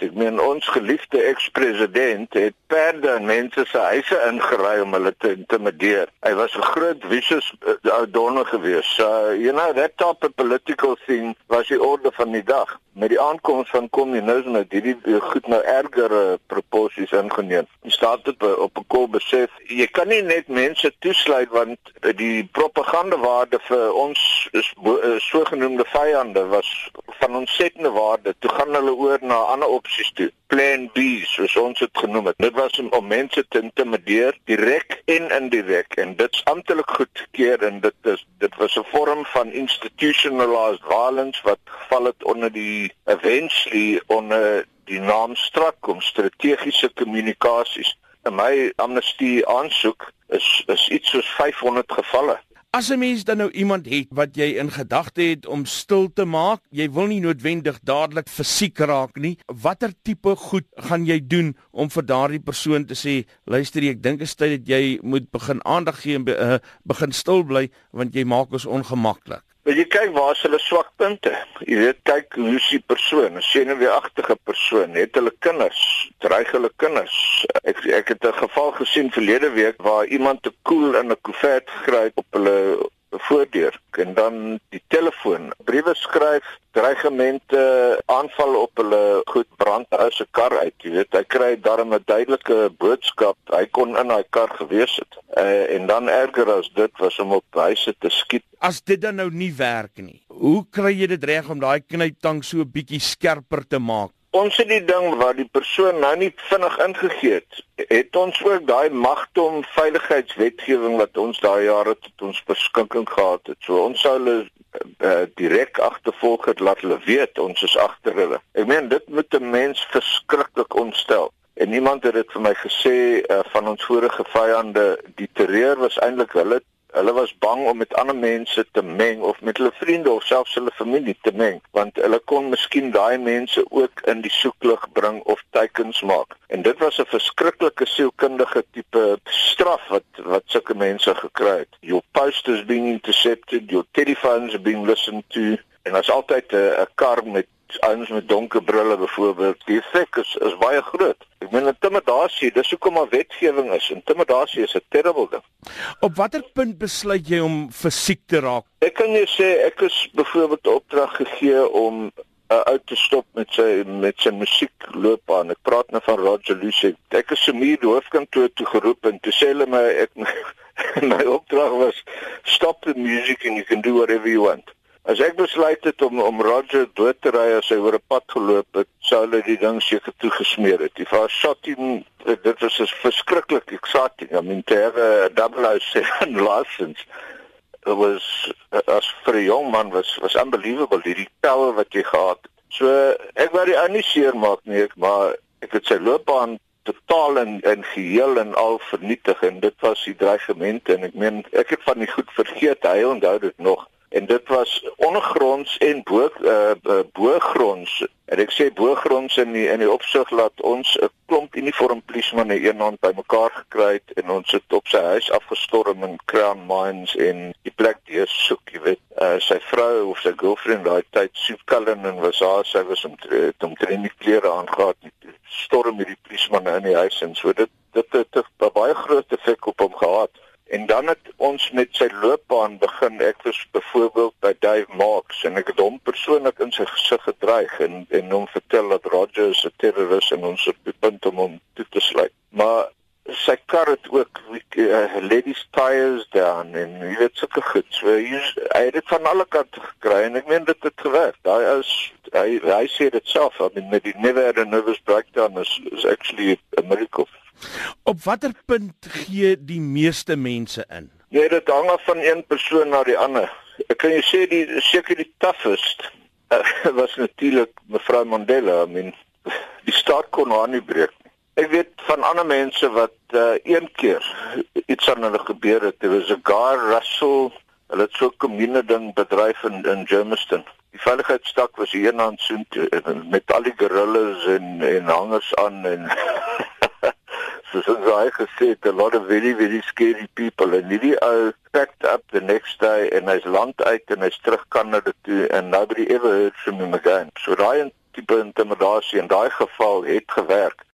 Ek meen ons geliefde ekspresident het perde in mense se huise ingery om hulle te intimideer. Hy was 'n groot vicious uh, donor geweest. So, you know, that type of political thing was die orde van die dag. Met die aankoms van kommunisme het hierdie goed nou erger uh, proporsies ingeneem. Die staat het op 'n kol besef, jy kan nie net mense toesluit want die propagandawaarde vir ons is uh, sogenaamde vyande was van ontsettende waarde. Toe gaan hulle oor na ander opsies toe. Plan B, soos ons dit genoem het. Dit was om, mense te intimideer direk en indirek en dit's amptelik goedkeur en dit is dit was 'n vorm van institutionalized violence wat geval het onder die eventually onder die naam strak om strategiese kommunikasies. In my amnestie aansoek is is iets soos 500 gevalle. As 'n mens dan nou iemand het wat jy in gedagte het om stil te maak, jy wil nie noodwendig dadelik fisiek raak nie. Watter tipe goed gaan jy doen om vir daardie persoon te sê, luister, ek dink dit is tyd dat jy moet begin aandag gee en be, uh, begin stil bly want jy maak ons ongemaklik. Wil jy kyk waar is hulle swakpunte? Jy weet kyk hoe is die persoon, 'n senuweeagtige persoon, het hulle kinders, dreig hulle kinders. Ek ek het 'n geval gesien verlede week waar iemand te koel in 'n koevert gegryp op hulle voordeur en dan die telefoon, briewe skryf, dreigemente, aanval op hulle goed brand uit se kar uit, jy weet, hy kry darm 'n duidelike boodskap, hy kon in daai kar gewees het. Uh, en dan erger as dit was om op huise te skiet. As dit dan nou nie werk nie. Hoe kry jy dit reg om daai knyptang so 'n bietjie skerper te maak? Ons het die ding waar die persoon nou nie vinnig ingegee het. Het ons ook daai magtom veiligheidswetgewing wat ons daai jare tot ons beskikking gehad het. So ons sou hulle uh, direk agtervolg het laat hulle weet ons is agter hulle. Ek meen dit moet 'n mens verskriklik ontstel. En niemand het dit vir my gesê uh, van ons vorige vyande die terreur was eintlik hulle Hulle was bang om met ander mense te meng of met hulle vriende of selfs hulle familie te meng, want hulle kon miskien daai mense ook in die soeklig bring of teikens maak. En dit was 'n verskriklike sielkundige tipe straf wat wat sulke mense gekry het. Your post is being intercepted, your telephones are being listened to en as altyd 'n kar met ouens met donker brille byvoorbeeld, die effek is is baie groot. Ek meen intimidasie, dis hoekom maar wetgewing is. Intimidasie is 'n terrible ding. Op watter punt besluit jy om fisiek te raak? Ek kan jy sê ek is byvoorbeeld opdrag gegee om uh, uit te stop met sy met sy musiekloopbaan. Ek praat nou van Roger Lucek. Ek is sommer die hoofkantoor toe geroep en toe sê hulle my ek my opdrag was stop the music and you can do whatever you want. As ek besluit het om om Roger dood te ry as hy oor 'n pad geloop het, sou hulle die ding seker toegesmeer het. Die shot him dit was 'n verskriklik exciting. I mean a double seven license it was as vir 'n jong man was was unbelievable die power wat jy gehad het. So ek wou die ou nie seer maak nie, ek maar ek het sy loopbaan totaal en en geheel en al vernietig en dit was die dreigement en ek meen ek het van die goed vergeet, hy onthou dit nog en dit was ondergronds en bo uh, bo-gronds en ek sê bo-gronds in die, in die opsig laat ons 'n klomp uniform polisiemanne eenhand bymekaar gekry het en ons het op sy huis afgestorm in Crown Mines en die plek deur soek jy weet. Uh, sy vrou of sy girlfriend daai tyd Sue Cullen en was haar sy was om om training klere aangetree het. Storm hierdie polisiemanne in die huis en so. Dit dit het 'n baie groot effek op hom gehad En dan het ons met sy loopbaan begin. Ek was byvoorbeeld by Dave Marks en ek het hom persoonlik in sy gesig gedreig en en hom vertel dat Roger is 'n terroris en ons het bepunt om hom toe te sluit. Maar sy kar het ook uh, ladies tires down en jy weet sulke goed. So hy hy het dit van alle kante gekry en ek meen dit het gewerk. Daai is hy hy sê dit self, I mean met die never a nervous breakdown is, is actually a miracle. Op watter punt gee die meeste mense in? Nee, dit hang af van een persoon na die ander. Ek kan jou sê die seker die toughest uh, was natuurlik mevrou Mandela. I mean, die staat kon haar nie breek nie. Ek weet van ander mense wat uh, een keer iets aan hulle gebeur het. Dit was 'n guy Russell, hulle het so 'n kommune ding bedryf in in Germiston. Die veiligheidsstak was hier aan soen met al die gorillas en en hangers aan en soos ons al gesê het, a lot of very very scary people and hierdie ou packed up the next day en hy's land uit en hy's terug Kanada toe and nobody ever heard from him again. So daai tipe intimidasie in daai geval het gewerk